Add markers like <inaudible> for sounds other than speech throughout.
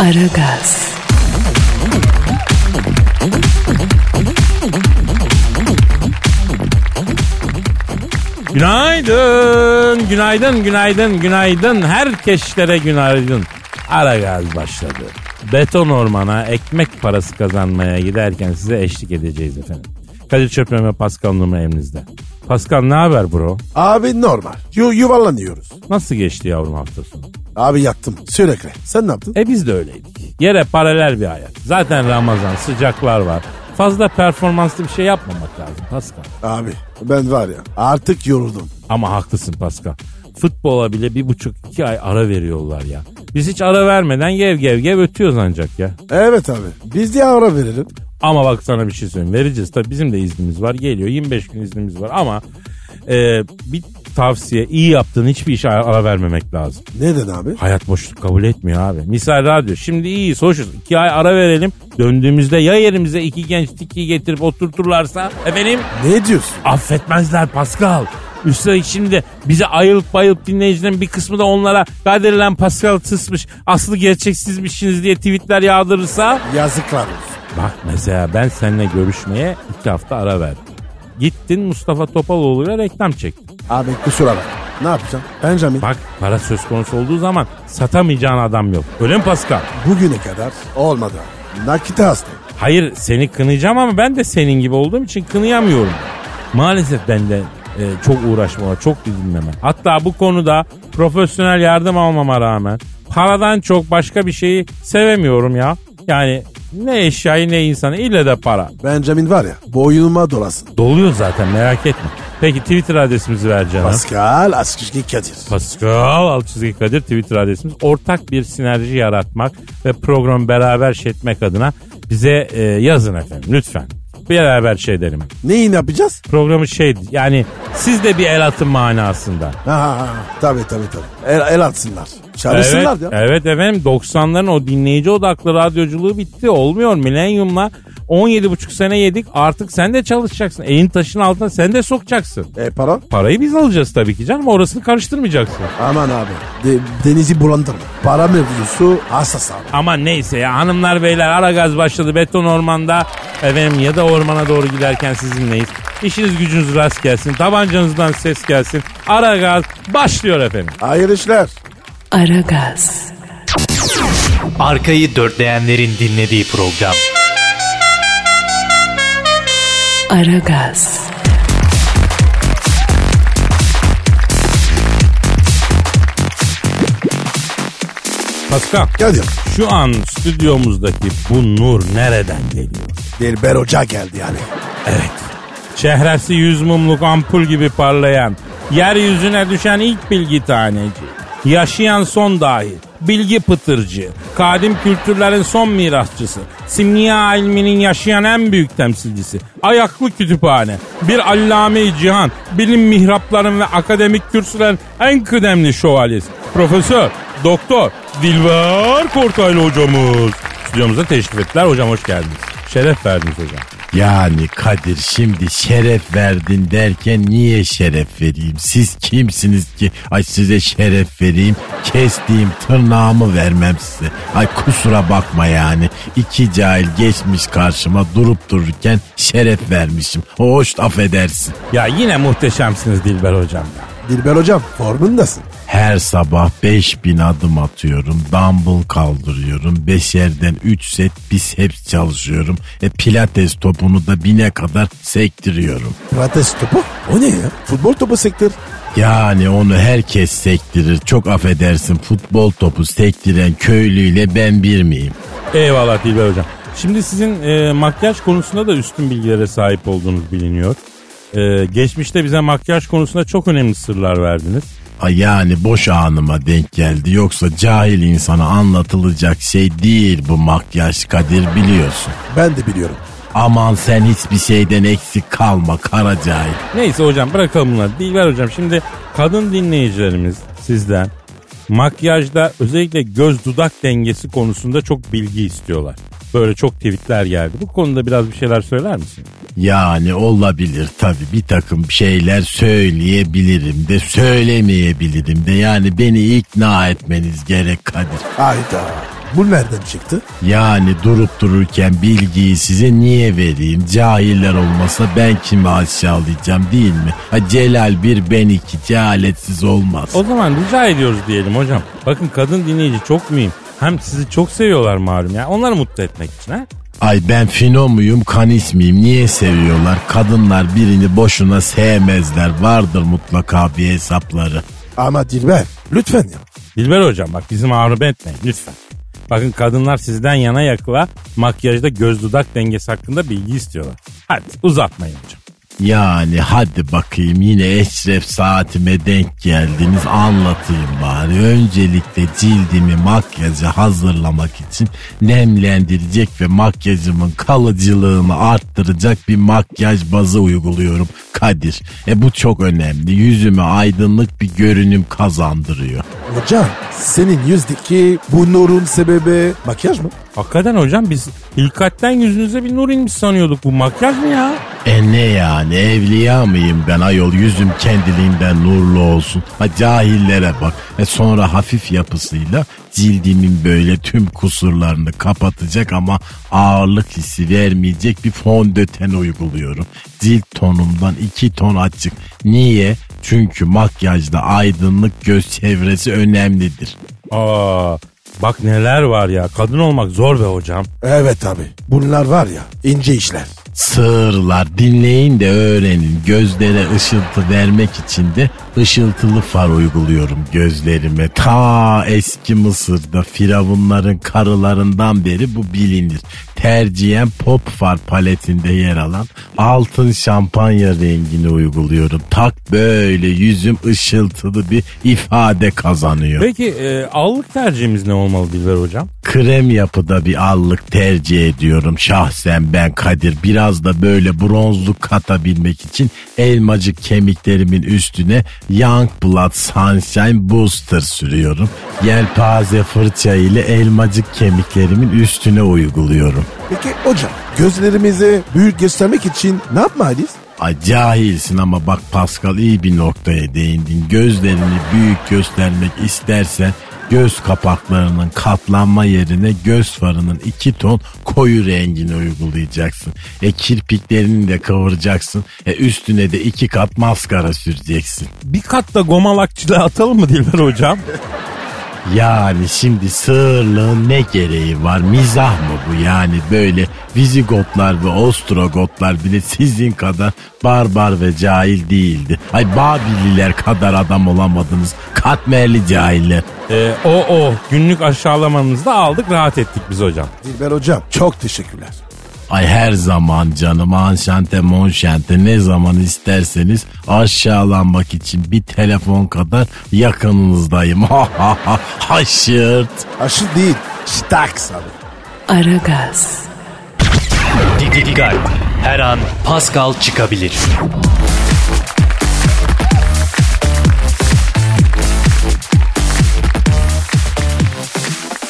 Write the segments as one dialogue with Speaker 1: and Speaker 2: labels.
Speaker 1: Aragaz,
Speaker 2: Günaydın, günaydın, günaydın, günaydın. Herkeşlere günaydın. Ara gaz başladı. Beton ormana ekmek parası kazanmaya giderken size eşlik edeceğiz efendim. Kadir Çöpmen ve Pascal Numa emrinizde. Pascal ne haber bro?
Speaker 3: Abi normal. Yu yuvarlanıyoruz.
Speaker 2: Nasıl geçti yavrum hafta sonu?
Speaker 3: Abi yattım. Sürekli. Sen ne yaptın?
Speaker 2: E biz de öyleydik. Yere paralel bir hayat. Zaten Ramazan, sıcaklar var. Fazla performanslı bir şey yapmamak lazım Pascal.
Speaker 3: Abi ben var ya artık yoruldum.
Speaker 2: Ama haklısın Pascal. Futbola bile bir buçuk iki ay ara veriyorlar ya. Biz hiç ara vermeden gev gev gev ötüyoruz ancak ya.
Speaker 3: Evet abi. Biz de ara verelim.
Speaker 2: Ama bak sana bir şey söyleyeyim. Vereceğiz tabii bizim de iznimiz var. Geliyor 25 gün iznimiz var ama e, bir tavsiye iyi yaptığın hiçbir işe ara vermemek lazım.
Speaker 3: Neden abi?
Speaker 2: Hayat boşluk kabul etmiyor abi. Misal radyo. Şimdi iyiyiz hoşuz. İki ay ara verelim. Döndüğümüzde ya yerimize iki genç tiki getirip oturturlarsa efendim
Speaker 3: Ne diyorsun?
Speaker 2: affetmezler Pascal. Üstelik şimdi bize ayılıp bayılıp dinleyicilerin bir kısmı da onlara Kadir lan Pascal tısmış aslı gerçeksizmişsiniz diye tweetler yağdırırsa.
Speaker 3: Yazıklar olsun.
Speaker 2: Bak mesela ben seninle görüşmeye iki hafta ara verdim. Gittin Mustafa Topaloğlu'yla reklam çektin.
Speaker 3: Abi kusura bak. Ne yapacağım? Benjamin
Speaker 2: Bak para söz konusu olduğu zaman satamayacağın adam yok. Öyle mi Pascal?
Speaker 3: bugüne kadar olmadı. Nakite hasta.
Speaker 2: Hayır seni kınayacağım ama ben de senin gibi olduğum için kınayamıyorum. Maalesef ben de e, çok uğraşmama, çok didinmeme. Hatta bu konuda profesyonel yardım almama rağmen paradan çok başka bir şeyi sevemiyorum ya. Yani ne eşyayı ne insanı ille de para.
Speaker 3: Benjamin var ya boynuma dolasın.
Speaker 2: Doluyor zaten merak etme. Peki Twitter adresimizi ver canım.
Speaker 3: Pascal Askışki Kadir.
Speaker 2: Pascal Altçizgi Kadir Twitter adresimiz. Ortak bir sinerji yaratmak ve programı beraber şetmek adına bize e, yazın efendim lütfen. Beraber şey edelim.
Speaker 3: Neyi ne yapacağız?
Speaker 2: Programı şey yani siz de bir el atın manasında.
Speaker 3: Ha, ha, ha. Tabii tabii tabii. El, el atsınlar. Çalışsınlar
Speaker 2: evet,
Speaker 3: ya.
Speaker 2: evet efendim 90'ların o dinleyici odaklı radyoculuğu bitti. Olmuyor. Milenyumla 17,5 sene yedik. Artık sen de çalışacaksın. Elin taşın altına sen de sokacaksın.
Speaker 3: E para?
Speaker 2: Parayı biz alacağız tabii ki canım. Orasını karıştırmayacaksın.
Speaker 3: Aman abi. De- denizi bulandırma. Para mevzusu hassas abi.
Speaker 2: Ama neyse ya hanımlar beyler ara gaz başladı beton ormanda efendim ya da ormana doğru giderken sizinleyiz. İşiniz gücünüz rast gelsin tabancanızdan ses gelsin ara gaz başlıyor efendim.
Speaker 3: Hayırlı işler.
Speaker 1: Aragaz,
Speaker 4: Arkayı dörtleyenlerin dinlediği program.
Speaker 1: Aragaz,
Speaker 2: Pascal
Speaker 3: Kadir.
Speaker 2: şu an stüdyomuzdaki bu nur nereden geliyor?
Speaker 3: Dilber Hoca geldi yani.
Speaker 2: Evet çehresi yüz mumluk ampul gibi parlayan yeryüzüne düşen ilk bilgi taneci. Yaşayan son dahi, bilgi pıtırcı, kadim kültürlerin son mirasçısı, simya ilminin yaşayan en büyük temsilcisi, ayaklı kütüphane, bir allame cihan, bilim mihrapların ve akademik kürsülerin en kıdemli şövalyesi, profesör, doktor, Dilber Kortaylı hocamız. Stüdyomuza teşrif ettiler. Hocam hoş geldiniz. Şeref verdiniz hocam.
Speaker 5: Yani Kadir şimdi şeref verdin derken niye şeref vereyim? Siz kimsiniz ki? Ay size şeref vereyim. Kestiğim tırnağımı vermem size. Ay kusura bakma yani. İki cahil geçmiş karşıma durup dururken şeref vermişim. Hoş affedersin.
Speaker 2: Ya yine muhteşemsiniz Dilber hocam. ya.
Speaker 3: Dilber Hocam formundasın.
Speaker 5: Her sabah 5000 adım atıyorum. Dumbbell kaldırıyorum. Beşerden 3 set biceps çalışıyorum. E pilates topunu da bine kadar sektiriyorum.
Speaker 3: Pilates topu? O ne ya? Futbol topu sektör.
Speaker 5: Yani onu herkes sektirir. Çok affedersin futbol topu sektiren köylüyle ben bir miyim?
Speaker 2: Eyvallah Dilber hocam. Şimdi sizin e, makyaj konusunda da üstün bilgilere sahip olduğunuz biliniyor. E, geçmişte bize makyaj konusunda çok önemli sırlar verdiniz.
Speaker 5: Ay yani boş anıma denk geldi. Yoksa cahil insana anlatılacak şey değil bu makyaj Kadir biliyorsun.
Speaker 3: Ben de biliyorum.
Speaker 5: Aman sen hiçbir şeyden eksik kalma kara cahil.
Speaker 2: Neyse hocam bırakalım bunları. Dilber hocam şimdi kadın dinleyicilerimiz sizden makyajda özellikle göz dudak dengesi konusunda çok bilgi istiyorlar. Böyle çok tweetler geldi. Bu konuda biraz bir şeyler söyler misin?
Speaker 5: Yani olabilir tabii bir takım şeyler söyleyebilirim de söylemeyebilirim de yani beni ikna etmeniz gerek Kadir.
Speaker 3: Hayda. Bu nereden çıktı?
Speaker 5: Yani durup dururken bilgiyi size niye vereyim? Cahiller olmasa ben kimi aşağılayacağım değil mi? Ha Celal bir ben iki cehaletsiz olmaz.
Speaker 2: O zaman rica ediyoruz diyelim hocam. Bakın kadın dinleyici çok mühim. Hem sizi çok seviyorlar malum ya. Onları mutlu etmek için ha.
Speaker 5: Ay ben fino muyum kanis miyim niye seviyorlar? Kadınlar birini boşuna sevmezler vardır mutlaka bir hesapları.
Speaker 3: Ama Dilber lütfen ya.
Speaker 2: Dilber hocam bak bizi mağlup etmeyin lütfen. Bakın kadınlar sizden yana yakla makyajda göz dudak dengesi hakkında bilgi istiyorlar. Hadi uzatmayın hocam.
Speaker 5: Yani hadi bakayım yine eşref saatime denk geldiniz anlatayım bari. Öncelikle cildimi makyaja hazırlamak için nemlendirecek ve makyajımın kalıcılığını arttıracak bir makyaj bazı uyguluyorum Kadir. E bu çok önemli. Yüzüme aydınlık bir görünüm kazandırıyor.
Speaker 3: Hocam senin yüzdeki bu nurun sebebi makyaj mı?
Speaker 2: Hakikaten hocam biz hilkatten yüzünüze bir nur inmiş sanıyorduk. Bu makyaj mı ya?
Speaker 5: E ne yani evliya mıyım ben ayol yüzüm kendiliğinden nurlu olsun. Ha cahillere bak. E sonra hafif yapısıyla cildimin böyle tüm kusurlarını kapatacak ama ağırlık hissi vermeyecek bir fondöten uyguluyorum. Cilt tonumdan iki ton açık. Niye? Çünkü makyajda aydınlık göz çevresi önemlidir.
Speaker 2: Aa, bak neler var ya. Kadın olmak zor be hocam.
Speaker 3: Evet abi. Bunlar var ya ince işler.
Speaker 5: Sığırlar dinleyin de öğrenin. Gözlere ışıltı vermek için de ışıltılı far uyguluyorum gözlerime. Ta eski Mısır'da firavunların karılarından beri bu bilinir. Tercihen pop far paletinde yer alan altın şampanya rengini uyguluyorum. Tak böyle yüzüm ışıltılı bir ifade kazanıyor.
Speaker 2: Peki e, allık tercihimiz ne olmalı Dilber hocam?
Speaker 5: Krem yapıda bir allık tercih ediyorum şahsen ben Kadir. Biraz da böyle bronzluk katabilmek için elmacık kemiklerimin üstüne Young Blood Sunshine Booster sürüyorum. Yelpaze fırça ile elmacık kemiklerimin üstüne uyguluyorum.
Speaker 3: Peki hocam gözlerimizi büyük göstermek için ne yapmalıyız?
Speaker 5: Ay cahilsin ama bak Pascal iyi bir noktaya değindin. Gözlerini büyük göstermek istersen göz kapaklarının katlanma yerine göz farının iki ton koyu rengini uygulayacaksın. E kirpiklerini de kıvıracaksın. E üstüne de iki kat maskara süreceksin.
Speaker 2: Bir kat da gomalakçılığa atalım mı Dilber hocam? <laughs>
Speaker 5: Yani şimdi sığırlığın ne gereği var? Mizah mı bu yani böyle Vizigotlar ve Ostrogotlar bile sizin kadar barbar ve cahil değildi. Ay Babililer kadar adam olamadınız. Katmerli cahiller.
Speaker 2: E, o o günlük aşağılamanızı da aldık rahat ettik biz hocam.
Speaker 3: Dilber hocam çok teşekkürler.
Speaker 5: Ay her zaman canım anşante monşante ne zaman isterseniz aşağılanmak için bir telefon kadar yakınınızdayım. Ha ha ha haşırt.
Speaker 3: Aşı değil. Staks abi.
Speaker 1: Aragaz,
Speaker 4: Dikkat. Her an Pascal çıkabilir.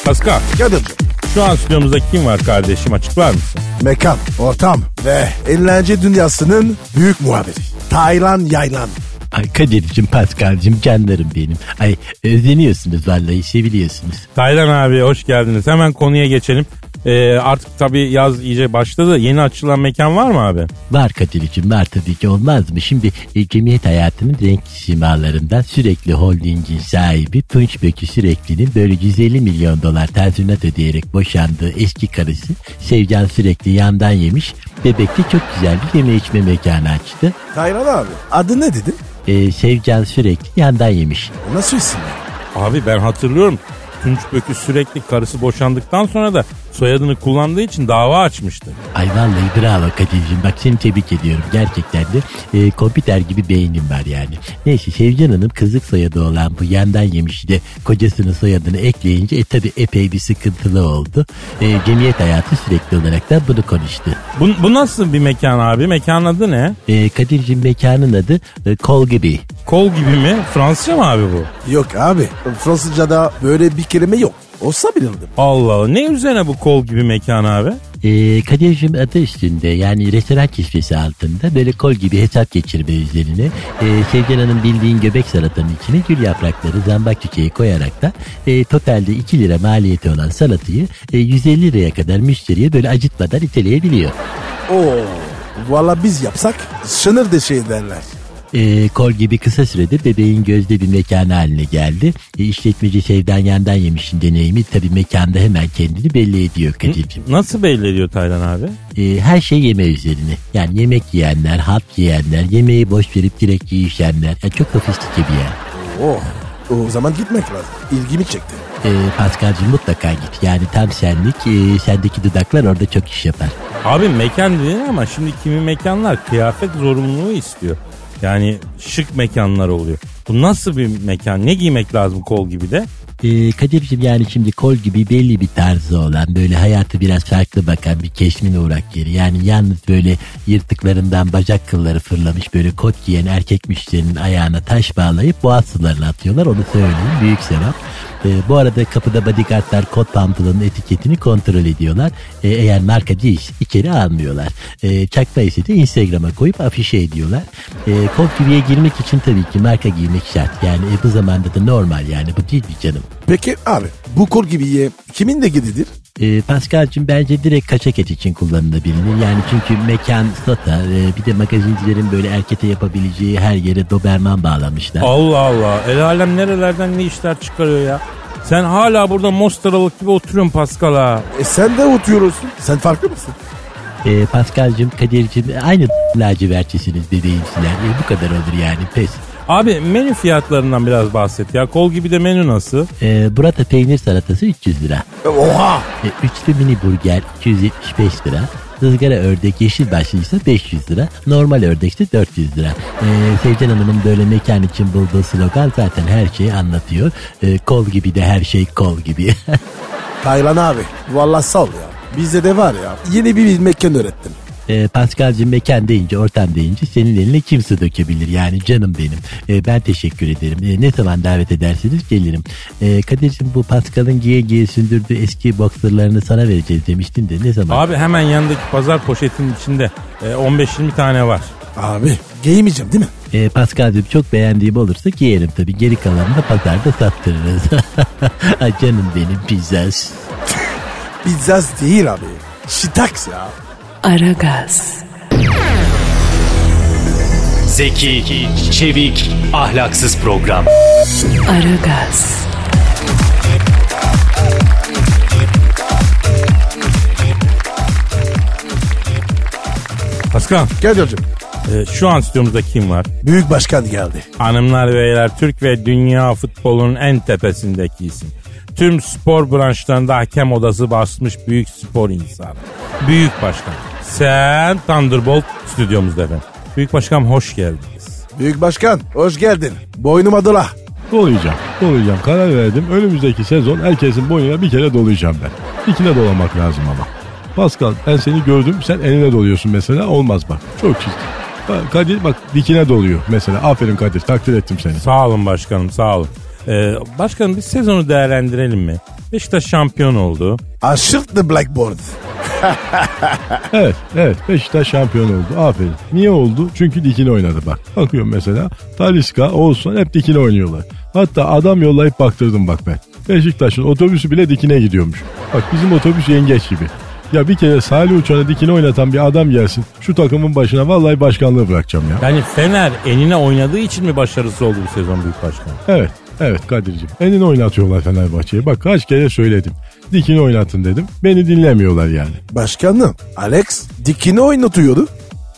Speaker 2: Pascal
Speaker 3: Kadir'cim.
Speaker 2: şu an stüdyomuzda kim var kardeşim açıklar mısın?
Speaker 3: Mekan, ortam ve eğlence dünyasının büyük muhabiri. Taylan Yaylan.
Speaker 5: Ay Kadir'cim Paskal'cim canlarım benim. Ay özleniyorsunuz vallahi seviliyorsunuz.
Speaker 2: Taylan abi hoş geldiniz. Hemen konuya geçelim. Ee, artık tabii yaz iyice başladı. Yeni açılan mekan var mı abi?
Speaker 6: Var Kadir'cim var tabii ki olmaz mı? Şimdi e, cemiyet hayatının renk simalarından sürekli holdingin sahibi Tunç Bökü Sürekli'nin böyle 150 milyon dolar tazminat ödeyerek boşandığı eski karısı Sevcan Sürekli yandan yemiş. Bebekte çok güzel bir yeme içme mekanı açtı.
Speaker 3: Taylan abi adı ne dedi?
Speaker 6: E, Sevcan Sürekli yandan yemiş.
Speaker 3: Nasıl isim?
Speaker 2: Abi ben hatırlıyorum. Tunç Bökü sürekli karısı boşandıktan sonra da soyadını kullandığı için dava açmıştı.
Speaker 6: Ay vallahi bravo Kadir'cim bak seni tebrik ediyorum. Gerçekten de e, kompüter gibi beynin var yani. Neyse Sevcan Hanım kızlık soyadı olan bu yandan yemişi de kocasının soyadını ekleyince e tabi epey bir sıkıntılı oldu. E, cemiyet hayatı sürekli olarak da bunu konuştu.
Speaker 2: Bu, bu nasıl bir mekan abi? Mekanın adı ne?
Speaker 6: E, Kadir'cim mekanın adı e, Kol gibi.
Speaker 2: Kol gibi mi? Fransızca mı abi bu?
Speaker 3: Yok abi. Fransızca'da böyle bir kelime yok. Olsa bilirdim.
Speaker 2: Allah Allah. Ne üzerine bu kol gibi mekan abi?
Speaker 6: E, Kadir'cim adı üstünde yani restoran kisvesi altında böyle kol gibi hesap geçirme üzerine e, Sevcan Hanım bildiğin göbek salatanın içine gül yaprakları zambak çiçeği koyarak da e, totalde 2 lira maliyeti olan salatayı e, 150 liraya kadar müşteriye böyle acıtmadan iteleyebiliyor.
Speaker 3: Oo. Valla biz yapsak sınır de şey derler.
Speaker 6: E, kol gibi kısa sürede bebeğin gözde bir mekanı haline geldi. E, işletmeci Sevdan Yandan Yemiş'in deneyimi tabii mekanda hemen kendini belli ediyor Kadir'cim.
Speaker 2: Nasıl belli ediyor Taylan abi?
Speaker 6: E, her şey yeme üzerine. Yani yemek yiyenler, hap yiyenler, yemeği boş verip direkt yiyişenler. Yani çok sofistike bir yer.
Speaker 3: Oh. O zaman gitmek lazım. İlgimi çekti.
Speaker 6: E, Paskal'cığım mutlaka git. Yani tam senlik, e, sendeki dudaklar orada çok iş yapar.
Speaker 2: Abi mekan dedin ama şimdi kimi mekanlar kıyafet zorunluluğu istiyor. Yani şık mekanlar oluyor. Bu nasıl bir mekan? Ne giymek lazım kol gibi de?
Speaker 6: Ee, Kadir'cim yani şimdi kol gibi belli bir tarzı olan böyle hayatı biraz farklı bakan bir keşmin uğrak yeri. Yani yalnız böyle yırtıklarından bacak kılları fırlamış böyle kot giyen erkek müşterinin ayağına taş bağlayıp boğaz sularına atıyorlar onu söyleyeyim büyük sevap. Ee, bu arada kapıda bodyguardlar kot pantolonun etiketini kontrol ediyorlar. Ee, eğer marka değilse içeri almıyorlar. Ee, çakma ise de Instagram'a koyup afişe ediyorlar. Ee, kot gibiye girmek için tabii ki marka giymek şart. Yani e, bu zamanda da normal yani bu değil mi canım?
Speaker 3: Peki abi bu kol gibiye kimin de gididir?
Speaker 6: Ee, Pascal'cığım bence direkt kaçak et için kullanılabilir. Yani çünkü mekan sota e, bir de magazincilerin böyle erkete yapabileceği her yere doberman bağlamışlar.
Speaker 2: Allah Allah. El alem nerelerden ne işler çıkarıyor ya? Sen hala burada mostaralık gibi oturuyorsun Pascal ha.
Speaker 3: E sen de oturuyorsun. Sen farklı mısın?
Speaker 6: Ee, Pascal'cığım Kadir'cim aynı lacivertçisiniz bebeğimsiler. E, bu kadar olur yani pes.
Speaker 2: Abi menü fiyatlarından biraz bahset ya. Kol gibi de menü nasıl?
Speaker 6: Ee, burata peynir salatası 300 lira.
Speaker 3: Oha.
Speaker 6: E, üçlü mini burger 275 lira. Izgara ördek yeşil başlıysa 500 lira. Normal ördekse 400 lira. Ee, Sevcan Hanım'ın böyle mekan için bulduğu slogan zaten her şeyi anlatıyor. Ee, kol gibi de her şey kol gibi. <laughs>
Speaker 3: Taylan abi. Vallahi sağ ol ya. Bizde de var ya. Yeni bir mekan öğrettin.
Speaker 6: Ee, Pascal'cığım mekan deyince, ortam deyince senin eline kim su dökebilir yani canım benim. Ee, ben teşekkür ederim. Ee, ne zaman davet ederseniz gelirim. Ee, Kadir'cim bu Pascal'ın giye giye sündürdüğü eski boxerlarını sana vereceğiz demiştin de ne zaman?
Speaker 2: Abi hemen yanındaki pazar poşetinin içinde e, 15-20 tane var.
Speaker 3: Abi giymeyeceğim değil mi?
Speaker 6: Ee, Pascal'cığım çok beğendiğim olursa giyerim tabii. Geri kalanını da pazarda sattırırız. <laughs> Ay canım benim pizzas.
Speaker 3: Pizzaz değil abi. Şitaks ya.
Speaker 1: Aragaz,
Speaker 4: Zeki, çevik, ahlaksız program.
Speaker 1: Aragaz,
Speaker 2: Pascal
Speaker 3: Gel hocam.
Speaker 2: e, şu an stüdyomuzda kim var?
Speaker 3: Büyük başkan geldi.
Speaker 2: Hanımlar beyler Türk ve dünya futbolunun en tepesindeki isim. Tüm spor branşlarında hakem odası basmış büyük spor insanı. Büyük başkan. Sen Thunderbolt stüdyomuzda efendim. Büyük başkan hoş geldiniz.
Speaker 3: Büyük başkan hoş geldin. Boynuma dola.
Speaker 7: Dolayacağım. Dolayacağım. Karar verdim. Önümüzdeki sezon herkesin boynuna bir kere dolayacağım ben. İkine dolamak lazım ama. Pascal ben seni gördüm. Sen eline doluyorsun mesela. Olmaz bak. Çok. Bak, Kadir bak dikine doluyor mesela. Aferin Kadir. Takdir ettim seni.
Speaker 2: Sağ olun başkanım sağ olun. Ee, başkanım biz sezonu değerlendirelim mi? Beşiktaş şampiyon oldu.
Speaker 3: Aşırt the blackboard. <laughs>
Speaker 7: Evet, evet. Beşiktaş şampiyon oldu. Aferin. Niye oldu? Çünkü dikine oynadı bak. Bakıyorum mesela. Taliska, Oğuzhan hep dikine oynuyorlar. Hatta adam yollayıp baktırdım bak ben. Beşiktaş'ın otobüsü bile dikine gidiyormuş. Bak bizim otobüs yengeç gibi. Ya bir kere Salih Uçan'ı dikine oynatan bir adam gelsin. Şu takımın başına vallahi başkanlığı bırakacağım ya.
Speaker 2: Yani Fener enine oynadığı için mi başarısı oldu bu sezon büyük başkan?
Speaker 7: Evet, evet Kadir'cim. Enini oynatıyorlar Fenerbahçe'ye. Bak kaç kere söyledim. Dikini oynatın dedim. Beni dinlemiyorlar yani.
Speaker 3: Başkanım Alex dikini oynatıyordu.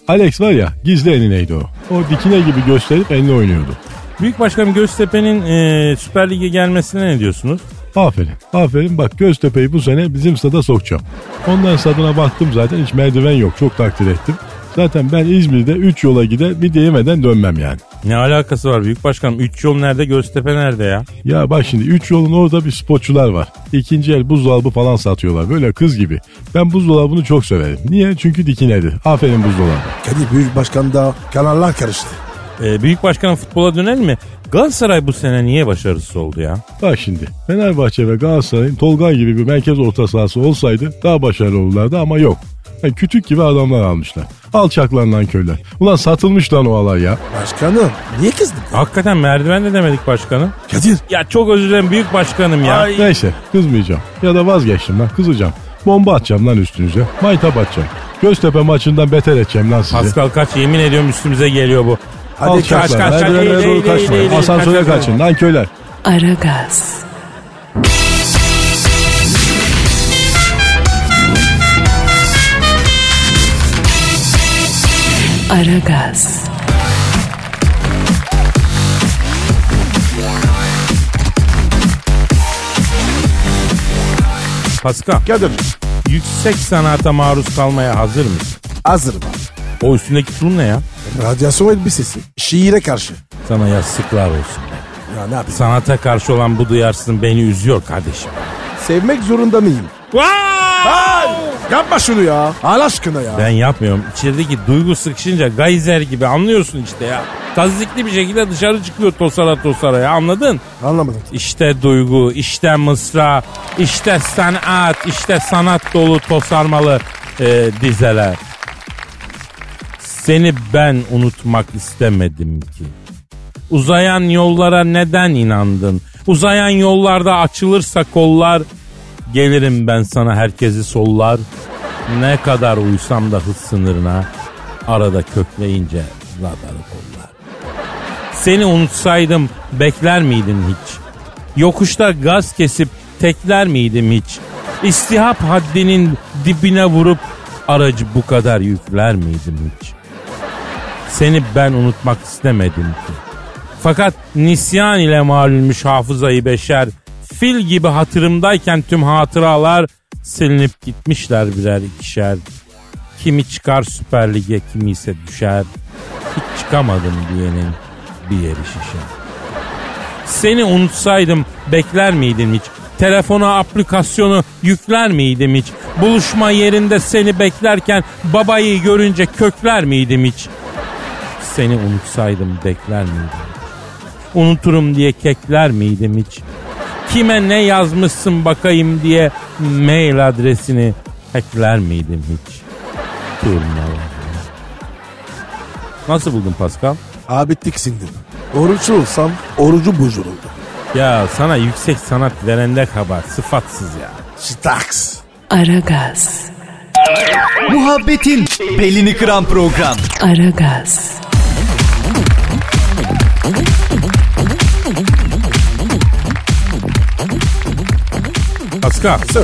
Speaker 7: Alex var ya gizli enineydi o. O dikine gibi gösterip enini oynuyordu.
Speaker 2: Büyük başkanım Göztepe'nin e, Süper Lig'e gelmesine ne diyorsunuz?
Speaker 7: Aferin. Aferin bak Göztepe'yi bu sene bizim stada sokacağım. Ondan stadına baktım zaten hiç merdiven yok. Çok takdir ettim. Zaten ben İzmir'de 3 yola gider bir yemeden dönmem yani.
Speaker 2: Ne alakası var büyük başkanım? Üç yol nerede Göztepe nerede ya?
Speaker 7: Ya bak şimdi 3 yolun orada bir spotçular var. İkinci el buzdolabı falan satıyorlar. Böyle kız gibi. Ben buzdolabını çok severim. Niye? Çünkü dikinedir. Aferin buzdolabı.
Speaker 3: Kadir Büyük Başkan da kanallar karıştı.
Speaker 2: Ee, büyük başkanım futbola dönelim mi? Galatasaray bu sene niye başarısız oldu ya?
Speaker 7: Bak şimdi Fenerbahçe ve Galatasaray'ın Tolga gibi bir merkez orta sahası olsaydı daha başarılı olurlardı ama yok. Yani kütük gibi adamlar almışlar. Alçaklarından köyler. Ulan satılmış lan o alay ya.
Speaker 3: Başkanım niye kızdın?
Speaker 2: Hakikaten merdiven de demedik başkanım.
Speaker 3: Kadir
Speaker 2: Ya çok özür dilerim büyük başkanım ya.
Speaker 7: Neyse kızmayacağım. Ya da vazgeçtim lan kızacağım. Bomba atacağım lan üstünüze. Maytap atacağım. Göztepe maçından beter edeceğim lan sizi.
Speaker 2: Pascal kaç yemin ediyorum üstümüze geliyor bu.
Speaker 3: Hadi
Speaker 7: Alçaklar.
Speaker 2: kaç, kaç, kaç.
Speaker 7: merdivenlere
Speaker 2: Eğil,
Speaker 7: doğru
Speaker 2: eğil,
Speaker 7: kaçmayın. Asansöre
Speaker 2: kaç, kaç.
Speaker 7: kaçın lan köyler.
Speaker 1: Aragaz, Aragaz,
Speaker 2: Pascal
Speaker 3: Kadir
Speaker 2: yüksek sanata maruz kalmaya hazır mısın?
Speaker 3: hazırım abi.
Speaker 2: O üstündeki tulum ne ya?
Speaker 3: Radyasyon elbisesi. Şiire karşı.
Speaker 2: Sana yazıklar olsun.
Speaker 3: Ya ne yapayım?
Speaker 2: Sanata karşı olan bu duyarsızlığın beni üzüyor kardeşim.
Speaker 3: Sevmek zorunda mıyım? Ay, yapma şunu ya. Allah aşkına ya.
Speaker 2: Ben yapmıyorum. İçerideki duygu sıkışınca gayzer gibi anlıyorsun işte ya. Tazikli bir şekilde dışarı çıkıyor tosara tosara ya anladın?
Speaker 3: Anlamadım.
Speaker 2: İşte duygu, işte mısra, işte sanat, işte sanat dolu tosarmalı e, dizeler. Seni ben unutmak istemedim ki. Uzayan yollara neden inandın? Uzayan yollarda açılırsa kollar, gelirim ben sana herkesi sollar. Ne kadar uysam da hız sınırına, arada kökleyince radarı kollar. Seni unutsaydım bekler miydin hiç? Yokuşta gaz kesip tekler miydim hiç? İstihap haddinin dibine vurup aracı bu kadar yükler miydim hiç? Seni ben unutmak istemedim ki. Fakat nisyan ile malulmüş hafızayı beşer. Fil gibi hatırımdayken tüm hatıralar silinip gitmişler birer ikişer. Kimi çıkar Süper Lig'e kimi ise düşer. Hiç çıkamadım diyenin bir yeri şişer. Seni unutsaydım bekler miydin hiç? Telefona aplikasyonu yükler miydim hiç? Buluşma yerinde seni beklerken babayı görünce kökler miydim hiç? Seni unutsaydım bekler miydim? Unuturum diye kekler miydim hiç? Kime ne yazmışsın bakayım diye mail adresini hackler miydim hiç? Nasıl buldun Pascal?
Speaker 3: Abi tiksindim. Oruçlu olsam orucu bozulurdu.
Speaker 2: Ya sana yüksek sanat verende kabar sıfatsız ya.
Speaker 3: Staks.
Speaker 1: Aragaz,
Speaker 4: Muhabbetin belini kıran program.
Speaker 1: Aragaz,
Speaker 2: Pascal
Speaker 3: Sir.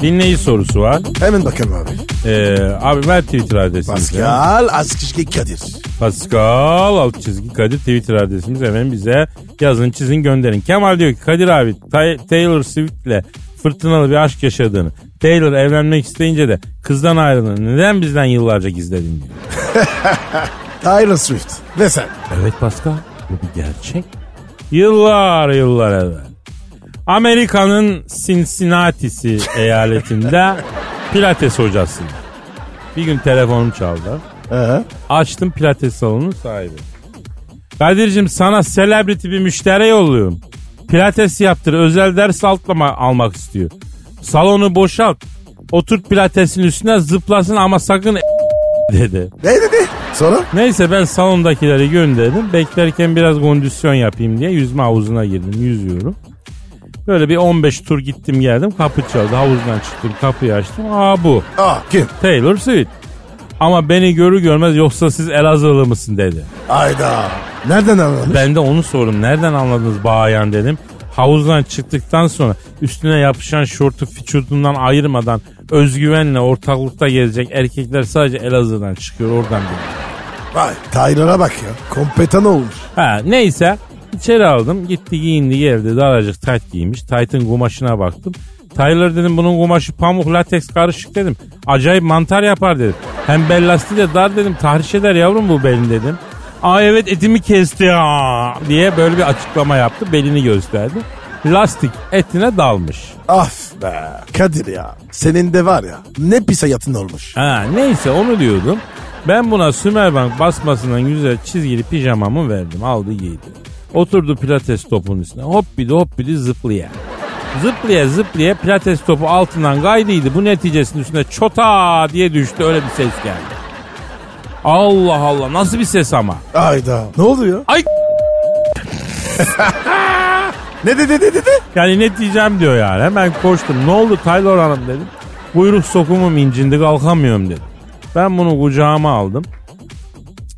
Speaker 2: dinleyici sorusu var.
Speaker 3: Hemen bakalım abi.
Speaker 2: Ee, abi ver Twitter adresimizi.
Speaker 3: Pascal Askışki Kadir.
Speaker 2: Pascal alt çizgi Kadir Twitter adresimiz efendim bize yazın çizin gönderin. Kemal diyor ki Kadir abi Tay- Taylor Swift'le fırtınalı bir aşk yaşadığını Taylor evlenmek isteyince de kızdan ayrıldığını neden bizden yıllarca gizledin diyor. <laughs>
Speaker 3: Taylor Swift. Ve sen.
Speaker 2: Evet Pascal bu bir gerçek. Yıllar yıllar evvel. Amerika'nın Cincinnati'si eyaletinde pilates hocasıyım. Bir gün telefonum çaldı.
Speaker 3: Ee,
Speaker 2: Açtım pilates salonunun sahibi. Kadir'cim sana celebrity bir müşteri yolluyorum. Pilates yaptır özel ders altlama almak istiyor. Salonu boşalt. Otur pilatesin üstüne zıplasın ama sakın dedi.
Speaker 3: ne dedi? Sonra?
Speaker 2: Neyse ben salondakileri gönderdim. Beklerken biraz kondisyon yapayım diye yüzme havuzuna girdim. Yüzüyorum. Böyle bir 15 tur gittim geldim. Kapı çaldı. Havuzdan çıktım. Kapıyı açtım. Aa bu.
Speaker 3: Aa kim?
Speaker 2: Taylor Swift. Ama beni görür görmez yoksa siz Elazığlı mısın dedi.
Speaker 3: Ayda. Nereden anlamış?
Speaker 2: Ben de onu sordum. Nereden anladınız bayan dedim. Havuzdan çıktıktan sonra üstüne yapışan şortu vücudundan ayırmadan özgüvenle ortalıkta gezecek erkekler sadece Elazığ'dan çıkıyor oradan dedim.
Speaker 3: Vay Taylor'a bak ya. Kompetan olmuş.
Speaker 2: Ha neyse İçeri aldım. Gitti giyindi geldi. Daracık tayt giymiş. Taytın kumaşına baktım. Tyler dedim bunun kumaşı pamuk lateks karışık dedim. Acayip mantar yapar dedim. Hem bel lastiği de dar dedim. Tahriş eder yavrum bu belin dedim. Aa evet etimi kesti ya diye böyle bir açıklama yaptı. Belini gösterdi. Lastik etine dalmış.
Speaker 3: Af be. Kadir ya. Senin de var ya ne pis hayatın olmuş.
Speaker 2: Ha neyse onu diyordum. Ben buna Sümerbank basmasından güzel çizgili pijamamı verdim. Aldı giydi. Oturdu pilates topunun üstüne. Hoppidi hoppidi zıplaya. Zıplaya zıplaya pilates topu altından kaydıydı. Bu neticesinin üstüne çota diye düştü. Öyle bir ses geldi. Allah Allah nasıl bir ses ama.
Speaker 3: Ayda. Ne oldu ya?
Speaker 2: Ay <laughs>
Speaker 3: Ne dedi dedi dedi?
Speaker 2: yani ne diyeceğim diyor yani. Hemen koştum. Ne oldu Taylor Hanım dedim. Buyruk sokumum incindi kalkamıyorum dedi. Ben bunu kucağıma aldım.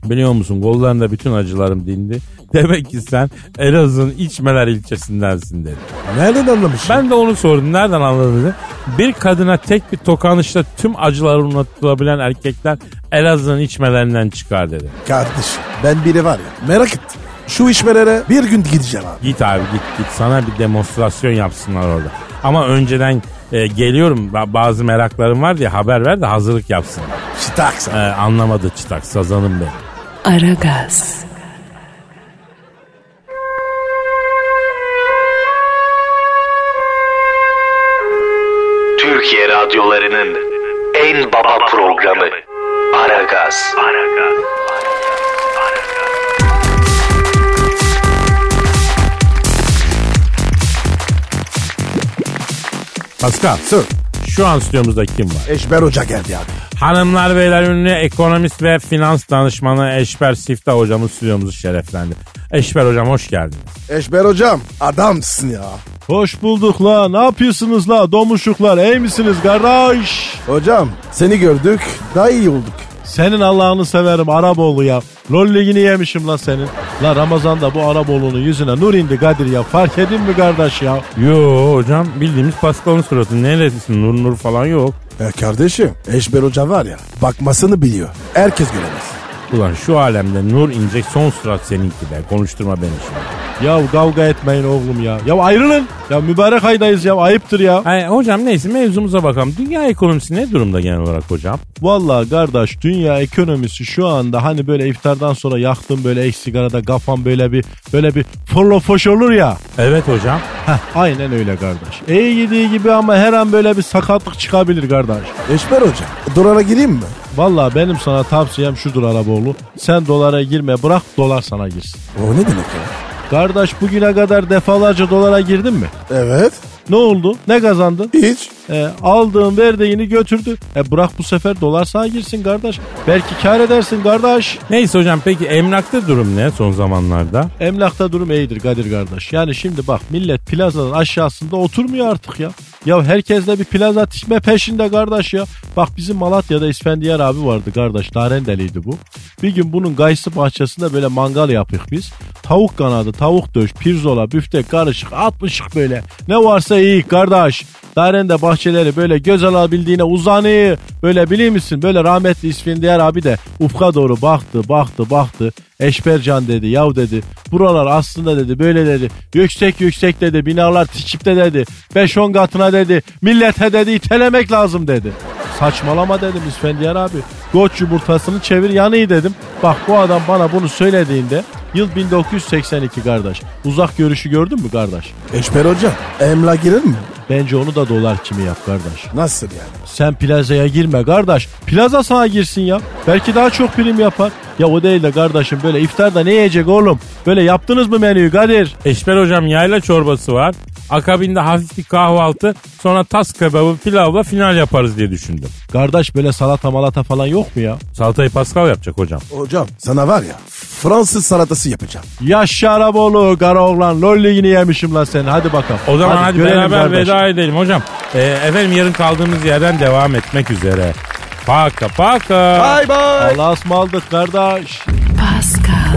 Speaker 2: Biliyor musun kollarında bütün acılarım dindi. Demek ki sen Elazığ'ın İçmeler ilçesindensin dedi.
Speaker 3: Nereden anlamış?
Speaker 2: Ben de onu sordum. Nereden anladın dedi. Bir kadına tek bir tokanışta tüm acıları unutturabilen erkekler Elazığ'ın içmelerinden çıkar dedi.
Speaker 3: Kardeşim ben biri var ya merak ettim. Şu işmelere bir gün gideceğim abi.
Speaker 2: Git abi git git sana bir demonstrasyon yapsınlar orada. Ama önceden e, geliyorum ba- bazı meraklarım var diye haber ver de hazırlık yapsınlar.
Speaker 3: Çıtaks.
Speaker 2: E, anlamadı çıtak sazanım benim.
Speaker 1: Aragaz,
Speaker 8: en baba programı Aragaz.
Speaker 2: Pascal
Speaker 3: Sir.
Speaker 2: şu an stüdyomuzda kim var?
Speaker 3: Eşber Hoca geldi abi.
Speaker 2: Hanımlar beyler ünlü ekonomist ve finans danışmanı Eşber Siftah hocamız stüdyomuzu şereflendi. Eşber hocam hoş geldiniz.
Speaker 3: Eşber Hocam adamsın ya.
Speaker 7: Hoş bulduk la. Ne yapıyorsunuz la domuşuklar? İyi misiniz kardeş?
Speaker 3: Hocam seni gördük daha iyi olduk.
Speaker 7: Senin Allah'ını severim Araboğlu ya. Lol ligini yemişim la senin. La Ramazan'da bu Araboğlu'nun yüzüne nur indi Kadir ya. Fark edin mi kardeş ya?
Speaker 2: Yo hocam bildiğimiz Pascal'ın suratı. Neresisin nur nur falan yok.
Speaker 3: E kardeşim Eşber Hoca var ya bakmasını biliyor. Herkes göremez.
Speaker 2: Ulan şu alemde nur inecek son surat seninki be. Konuşturma beni şimdi.
Speaker 7: Ya kavga etmeyin oğlum ya. Ya ayrılın. Ya mübarek aydayız ya. Ayıptır ya.
Speaker 2: Ay, hocam neyse mevzumuza bakalım. Dünya ekonomisi ne durumda genel olarak hocam?
Speaker 7: Vallahi kardeş dünya ekonomisi şu anda hani böyle iftardan sonra yaktım böyle ek sigarada kafam böyle bir böyle bir forlofoş olur ya.
Speaker 2: Evet hocam.
Speaker 7: Heh, aynen öyle kardeş. İyi gidiği gibi ama her an böyle bir sakatlık çıkabilir kardeş.
Speaker 3: Eşber Hoca dolara gireyim mi?
Speaker 7: Vallahi benim sana tavsiyem şudur Araboğlu. Sen dolara girme bırak dolar sana girsin.
Speaker 3: O ne demek ya?
Speaker 7: Kardeş bugüne kadar defalarca dolara girdin mi?
Speaker 3: Evet.
Speaker 7: Ne oldu? Ne kazandın?
Speaker 3: Hiç.
Speaker 7: E, aldığın verdiğini götürdü. E bırak bu sefer dolar sana girsin kardeş. Belki kar edersin kardeş.
Speaker 2: Neyse hocam peki emlakta durum ne son zamanlarda?
Speaker 7: Emlakta durum iyidir Kadir kardeş. Yani şimdi bak millet plazadan aşağısında oturmuyor artık ya. Ya herkes de bir plaza dikme peşinde kardeş ya. Bak bizim Malatya'da İsfendiyar abi vardı kardeş. Narendeliydi bu. Bir gün bunun gayısı bahçesinde böyle mangal yapıyoruz biz. Tavuk kanadı, tavuk döş, pirzola, büftek karışık, atmışık böyle. Ne varsa iyi kardeş. Darende bahçeleri böyle göz alabildiğine uzanıyor. Böyle biliyor musun? Böyle rahmetli İsfendiyar abi de ufka doğru baktı, baktı, baktı. Eşbercan dedi, yav dedi. Buralar aslında dedi, böyle dedi. Yüksek yüksek dedi, binalar tikipte dedi. 5-10 katına dedi. Millete dedi, itelemek lazım dedi. Saçmalama dedim İsfendiyar abi. Koç yumurtasını çevir yanıyı dedim. Bak bu adam bana bunu söylediğinde yıl 1982 kardeş. Uzak görüşü gördün mü kardeş?
Speaker 3: Eşber Hoca emlak girer mi?
Speaker 7: Bence onu da dolar kimi yap kardeş.
Speaker 3: Nasıl yani?
Speaker 7: Sen plazaya girme kardeş. Plaza sana girsin ya. Belki daha çok prim yapar. Ya o değil de kardeşim böyle iftarda ne yiyecek oğlum? Böyle yaptınız mı menüyü Kadir?
Speaker 2: Eşber hocam yayla çorbası var. Akabinde hafif bir kahvaltı. Sonra tas kebabı pilavla final yaparız diye düşündüm.
Speaker 7: Kardeş böyle salata malata falan yok mu ya?
Speaker 2: Salatayı Pascal yapacak hocam.
Speaker 3: Hocam sana var ya Fransız salatası yapacağım.
Speaker 7: Yaşa Araboğlu kara oğlan lol ligini yemişim lan sen hadi bakalım.
Speaker 2: O zaman hadi,
Speaker 7: görelim
Speaker 2: beraber
Speaker 7: kardeş.
Speaker 2: veda edelim hocam. Ee, efendim yarın kaldığımız yerden devam etmek üzere. Paka paka.
Speaker 3: Bye bye.
Speaker 7: Allah'a ısmarladık kardeş.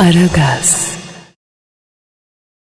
Speaker 1: Aragaz.